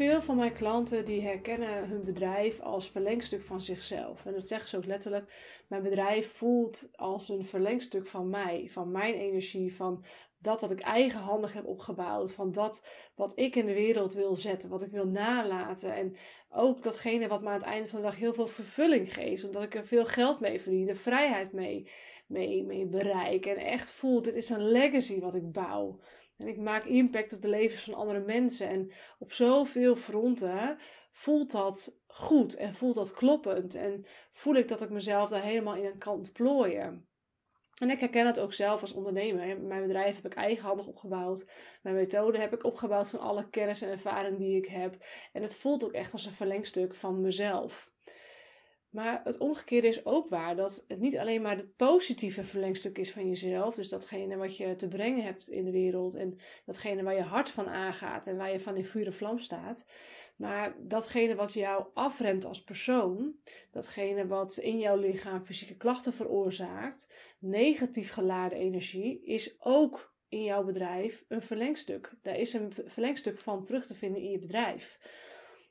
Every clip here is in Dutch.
veel van mijn klanten die herkennen hun bedrijf als verlengstuk van zichzelf. En dat zeggen ze ook letterlijk. Mijn bedrijf voelt als een verlengstuk van mij, van mijn energie, van dat wat ik eigenhandig heb opgebouwd, van dat wat ik in de wereld wil zetten, wat ik wil nalaten. En ook datgene wat me aan het einde van de dag heel veel vervulling geeft, omdat ik er veel geld mee verdien, de vrijheid mee, mee, mee bereik. En echt voel, dit is een legacy wat ik bouw. En ik maak impact op de levens van andere mensen. En op zoveel fronten voelt dat goed en voelt dat kloppend. En voel ik dat ik mezelf daar helemaal in kan ontplooien. En ik herken het ook zelf als ondernemer. Mijn bedrijf heb ik eigenhandig opgebouwd. Mijn methode heb ik opgebouwd van alle kennis en ervaring die ik heb. En het voelt ook echt als een verlengstuk van mezelf. Maar het omgekeerde is ook waar. Dat het niet alleen maar het positieve verlengstuk is van jezelf. Dus datgene wat je te brengen hebt in de wereld. En datgene waar je hart van aangaat. En waar je van in vuur vlam staat. Maar datgene wat jou afremt als persoon. Datgene wat in jouw lichaam fysieke klachten veroorzaakt. Negatief geladen energie. Is ook in jouw bedrijf een verlengstuk. Daar is een verlengstuk van terug te vinden in je bedrijf.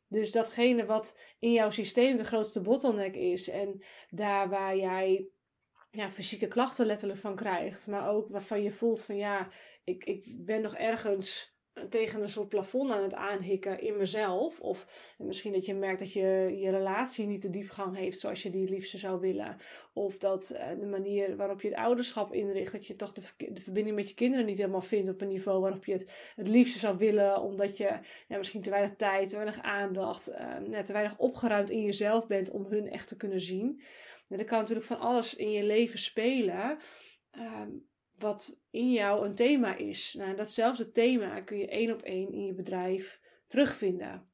Dus datgene wat in jouw systeem de grootste bottleneck is en daar waar jij ja, fysieke klachten letterlijk van krijgt, maar ook waarvan je voelt van ja, ik, ik ben nog ergens tegen een soort plafond aan het aanhikken in mezelf. Of misschien dat je merkt dat je je relatie niet de diepgang heeft zoals je die het liefste zou willen. Of dat eh, de manier waarop je het ouderschap inricht, dat je toch de, de verbinding met je kinderen niet helemaal vindt op een niveau waarop je het het liefste zou willen. Omdat je ja, misschien te weinig tijd, te weinig aandacht, uh, te weinig opgeruimd in jezelf bent om hun echt te kunnen zien. En er kan natuurlijk van alles in je leven spelen. Ehm, wat in jou een thema is. Nou, datzelfde thema kun je één op één in je bedrijf terugvinden.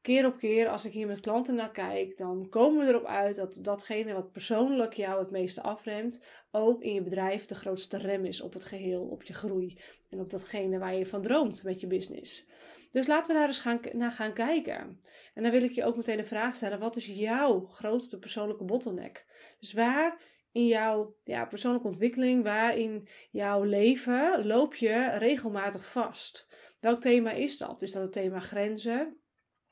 Keer op keer, als ik hier met klanten naar kijk, dan komen we erop uit dat datgene wat persoonlijk jou het meeste afremt, ook in je bedrijf de grootste rem is op het geheel, op je groei en op datgene waar je van droomt met je business. Dus laten we daar eens gaan, naar gaan kijken. En dan wil ik je ook meteen de vraag stellen: wat is jouw grootste persoonlijke bottleneck? Dus waar in jouw persoonlijke ontwikkeling, waar in jouw leven loop je regelmatig vast? Welk thema is dat? Is dat het thema grenzen?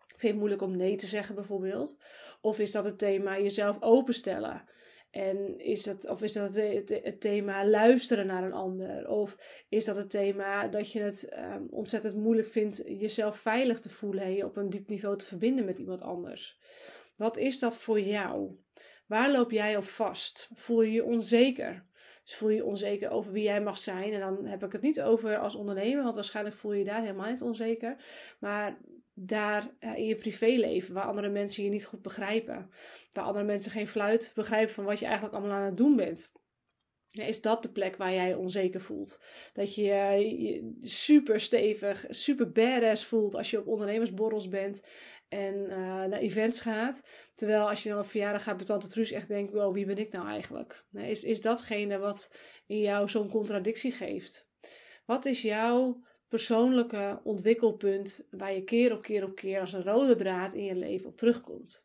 Vind je het moeilijk om nee te zeggen bijvoorbeeld? Of is dat het thema jezelf openstellen? En is dat, of is dat het, het, thema luisteren naar een ander? Of is dat het thema dat je het ehm, ontzettend moeilijk vindt jezelf veilig te voelen en je op een diep niveau te verbinden met iemand anders? Wat is dat voor jou? Waar loop jij op vast? Voel je je onzeker? Dus voel je je onzeker over wie jij mag zijn. En dan heb ik het niet over als ondernemer, want waarschijnlijk voel je je daar helemaal niet onzeker. Maar daar in je privéleven, waar andere mensen je niet goed begrijpen. Waar andere mensen geen fluit begrijpen van wat je eigenlijk allemaal aan het doen bent. Is dat de plek waar jij onzeker voelt? Dat je je super stevig, super badass voelt als je op ondernemersborrels bent en uh, naar events gaat. Terwijl als je dan op verjaardag gaat bij Tante Truus echt denkt, wow, wie ben ik nou eigenlijk? Is, is datgene wat in jou zo'n contradictie geeft? Wat is jouw persoonlijke ontwikkelpunt waar je keer op keer op keer als een rode draad in je leven op terugkomt?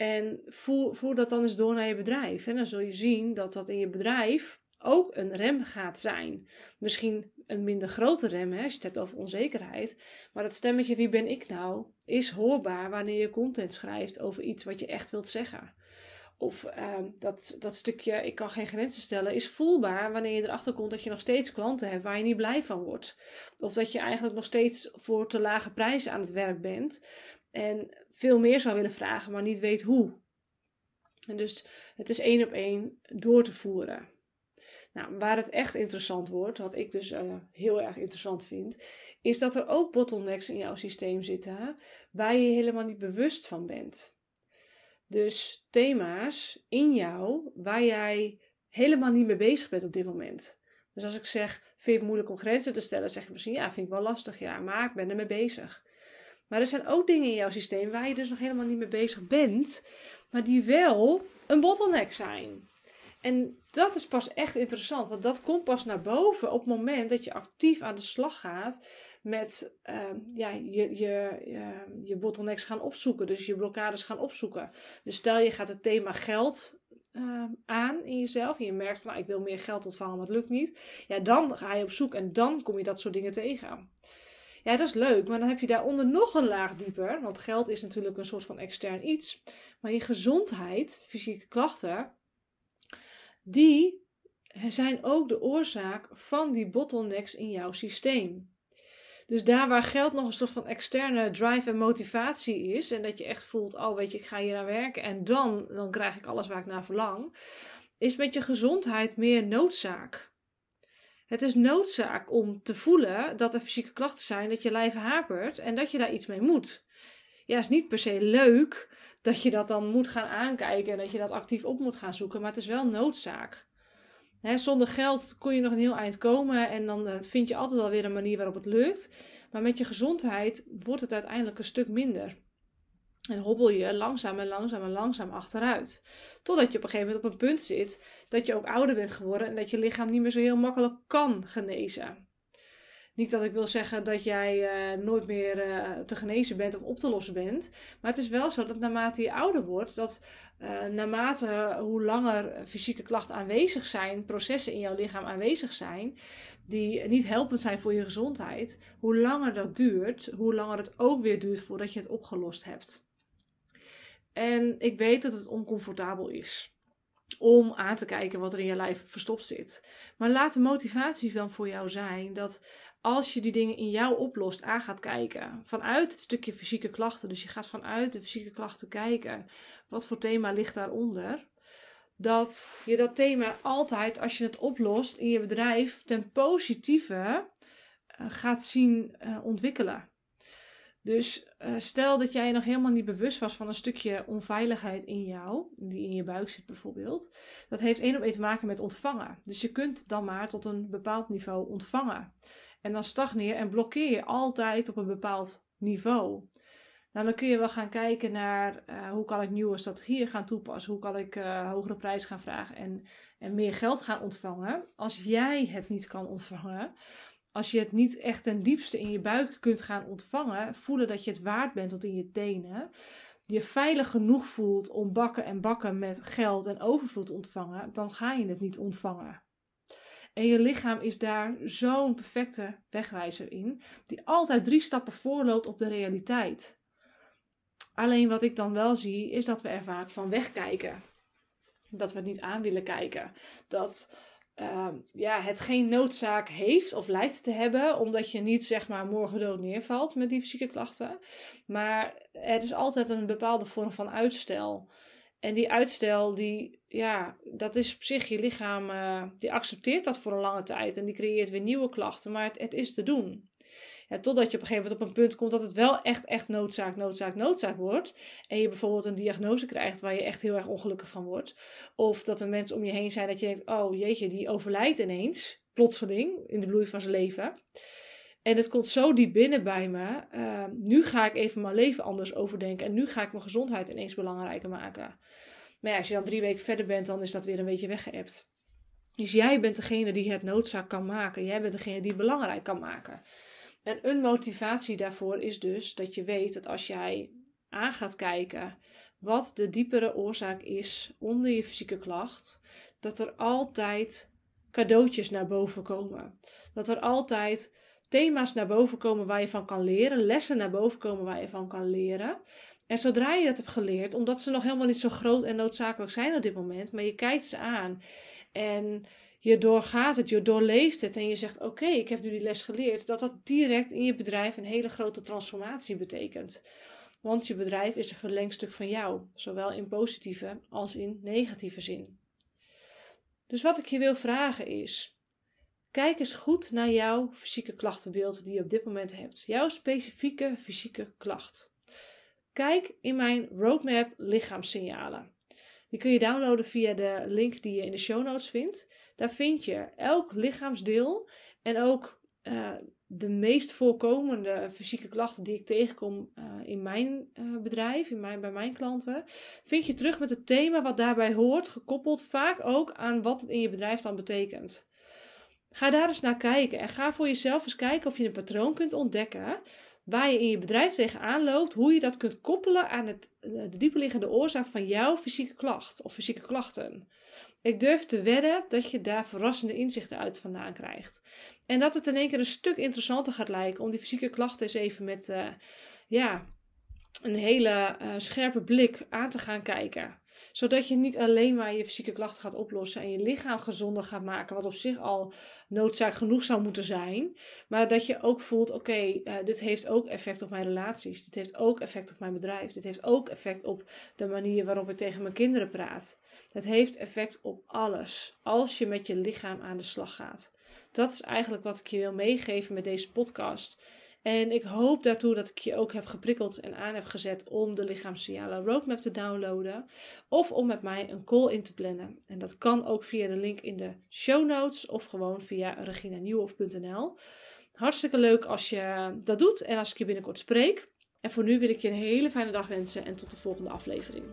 En voer, dat dan eens door naar je bedrijf. En dan zul je zien dat dat in je bedrijf ook een rem gaat zijn. Misschien een minder grote rem, hè, als je het hebt over onzekerheid. Maar dat stemmetje, wie ben ik nou, is hoorbaar wanneer je content schrijft over iets wat je echt wilt zeggen. Of uh, dat, dat stukje, ik kan geen grenzen stellen, is voelbaar wanneer je erachter komt dat je nog steeds klanten hebt waar je niet blij van wordt. Of dat je eigenlijk nog steeds voor te lage prijzen aan het werk bent. En veel meer zou willen vragen, maar niet weet hoe. En dus het is één op één door te voeren. Nou, waar het echt interessant wordt, wat ik dus uh, heel erg interessant vind, is dat er ook bottlenecks in jouw systeem zitten waar je helemaal niet bewust van bent. Dus thema's in jou waar jij helemaal niet mee bezig bent op dit moment. Dus als ik zeg, vind je het moeilijk om grenzen te stellen, zeg je misschien, ja, vind ik wel lastig, ja, maar ik ben ermee bezig. Maar er zijn ook dingen in jouw systeem waar je dus nog helemaal niet mee bezig bent, maar die wel een bottleneck zijn. En dat is pas echt interessant, want dat komt pas naar boven op het moment dat je actief aan de slag gaat met uh, ja, je, je, je, je bottlenecks gaan opzoeken, dus je blokkades gaan opzoeken. Dus stel je gaat het thema geld uh, aan in jezelf en je merkt van nou, ik wil meer geld ontvangen, maar het lukt niet. Ja, dan ga je op zoek en dan kom je dat soort dingen tegen. Ja, dat is leuk, maar dan heb je daaronder nog een laag dieper. Want geld is natuurlijk een soort van extern iets. Maar je gezondheid, fysieke klachten, die zijn ook de oorzaak van die bottlenecks in jouw systeem. Dus daar waar geld nog een soort van externe drive en motivatie is, en dat je echt voelt, oh weet je, ik ga hier aan werken en dan, dan krijg ik alles waar ik naar verlang, is met je gezondheid meer noodzaak. Het is noodzaak om te voelen dat er fysieke klachten zijn, dat je lijf hapert en dat je daar iets mee moet. Ja, is niet per se leuk dat je dat dan moet gaan aankijken en dat je dat actief op moet gaan zoeken, maar het is wel noodzaak. zonder geld kon je nog een heel eind komen en dan eh, vind je altijd wel weer een manier waarop het lukt. Maar met je gezondheid wordt het uiteindelijk een stuk minder. En hobbel je langzaam en langzaam en langzaam achteruit. Totdat je op een gegeven moment op een punt zit dat je ook ouder bent geworden en dat je lichaam niet meer zo heel makkelijk kan genezen. Niet dat ik wil zeggen dat jij uh, nooit meer uh, te genezen bent of op te lossen bent. Maar het is wel zo dat naarmate je ouder wordt, dat uh, naarmate hoe langer fysieke klachten aanwezig zijn, processen in jouw lichaam aanwezig zijn, die niet helpend zijn voor je gezondheid, hoe langer dat duurt, hoe langer het ook weer duurt voordat je het opgelost hebt. En ik weet dat het oncomfortabel is om aan te kijken wat er in je lijf verstopt zit. Maar laat de motivatie dan voor jou zijn dat als je die dingen in jou oplost, aan gaat kijken vanuit het stukje fysieke klachten, dus je gaat vanuit de fysieke klachten kijken, wat voor thema ligt daaronder, dat je dat thema altijd, als je het oplost in je bedrijf, ten positieve uh, gaat zien uh, ontwikkelen. Dus uh, stel dat jij nog helemaal niet bewust was van een stukje onveiligheid in jou, die in je buik zit bijvoorbeeld. Dat heeft één op één te maken met ontvangen. Dus je kunt dan maar tot een bepaald niveau ontvangen. En dan stagneer en blokkeer je altijd op een bepaald niveau. Nou, dan kun je wel gaan kijken naar uh, hoe kan ik nieuwe strategieën gaan toepassen. Hoe kan ik uh, hogere prijs gaan vragen en, en meer geld gaan ontvangen. Als jij het niet kan ontvangen, als je het niet echt ten diepste in je buik kunt gaan ontvangen, voelen dat je het waard bent tot in je tenen, je veilig genoeg voelt om bakken en bakken met geld en overvloed te ontvangen, dan ga je het niet ontvangen. En je lichaam is daar zo'n perfecte wegwijzer in, die altijd drie stappen voorloopt op de realiteit. Alleen wat ik dan wel zie, is dat we er vaak van wegkijken. Dat we het niet aan willen kijken. Dat uh, ja, het geen noodzaak heeft of lijkt te hebben, omdat je niet zeg maar morgen dood neervalt met die fysieke klachten. Maar er is altijd een bepaalde vorm van uitstel. En die uitstel, die, ja, dat is op zich je lichaam, uh, die accepteert dat voor een lange tijd en die creëert weer nieuwe klachten, maar het, het is te doen. Totdat je op een gegeven moment op een punt komt dat het wel echt, echt noodzaak, noodzaak, noodzaak wordt. En je bijvoorbeeld een diagnose krijgt waar je echt heel erg ongelukkig van wordt. Of dat er mensen om je heen zijn dat je denkt, oh jeetje, die overlijdt ineens, plotseling, in de bloei van zijn leven. En het komt zo diep binnen bij me. Uh, nu ga ik even mijn leven anders overdenken. En nu ga ik mijn gezondheid ineens belangrijker maken. Maar ja, als je dan drie weken verder bent, dan is dat weer een beetje weggeëpt. Dus jij bent degene die het noodzaak kan maken. Jij bent degene die het belangrijk kan maken. En een motivatie daarvoor is dus dat je weet dat als jij aan gaat kijken wat de diepere oorzaak is onder je fysieke klacht, dat er altijd cadeautjes naar boven komen. Dat er altijd thema's naar boven komen waar je van kan leren, lessen naar boven komen waar je van kan leren. En zodra je dat hebt geleerd, omdat ze nog helemaal niet zo groot en noodzakelijk zijn op dit moment, maar je kijkt ze aan en je doorgaat het, je doorleeft het en je zegt: Oké, ik heb nu die les geleerd, dat dat direct in je bedrijf een hele grote transformatie betekent. Want je bedrijf is een verlengstuk van jou, zowel in positieve als in negatieve zin. Dus wat ik je wil vragen is: kijk eens goed naar jouw fysieke klachtenbeeld die je op dit moment hebt, jouw specifieke fysieke klacht. Kijk in mijn roadmap lichaamssignalen. Die kun je downloaden via de link die je in de show notes vindt. Daar vind je elk lichaamsdeel en ook uh, de meest voorkomende fysieke klachten die ik tegenkom uh, in mijn uh, bedrijf, in mijn, bij mijn klanten, vind je terug met het thema wat daarbij hoort, gekoppeld vaak ook aan wat het in je bedrijf dan betekent. Ga daar eens naar kijken en ga voor jezelf eens kijken of je een patroon kunt ontdekken waar je in je bedrijf tegenaan loopt, hoe je dat kunt koppelen aan het, de dieperliggende oorzaak van jouw fysieke klacht of fysieke klachten. Ik durf te wedden dat je daar verrassende inzichten uit vandaan krijgt. En dat het in één keer een stuk interessanter gaat lijken om die fysieke klachten eens even met uh, ja, een hele uh, scherpe blik aan te gaan kijken zodat je niet alleen maar je fysieke klachten gaat oplossen en je lichaam gezonder gaat maken, wat op zich al noodzaak genoeg zou moeten zijn. Maar dat je ook voelt: oké, uh, dit heeft ook effect op mijn relaties. Dit heeft ook effect op mijn bedrijf. Dit heeft ook effect op de manier waarop ik tegen mijn kinderen praat. Het heeft effect op alles als je met je lichaam aan de slag gaat. Dat is eigenlijk wat ik je wil meegeven met deze podcast. En ik hoop daartoe dat ik je ook heb geprikkeld en aan heb gezet om de lichaamssignalen roadmap te downloaden. Of om met mij een call in te plannen. En dat kan ook via de link in de show notes of gewoon via reginanieuwhof.nl. Hartstikke leuk als je dat doet en als ik je binnenkort spreek. En voor nu wil ik je een hele fijne dag wensen en tot de volgende aflevering.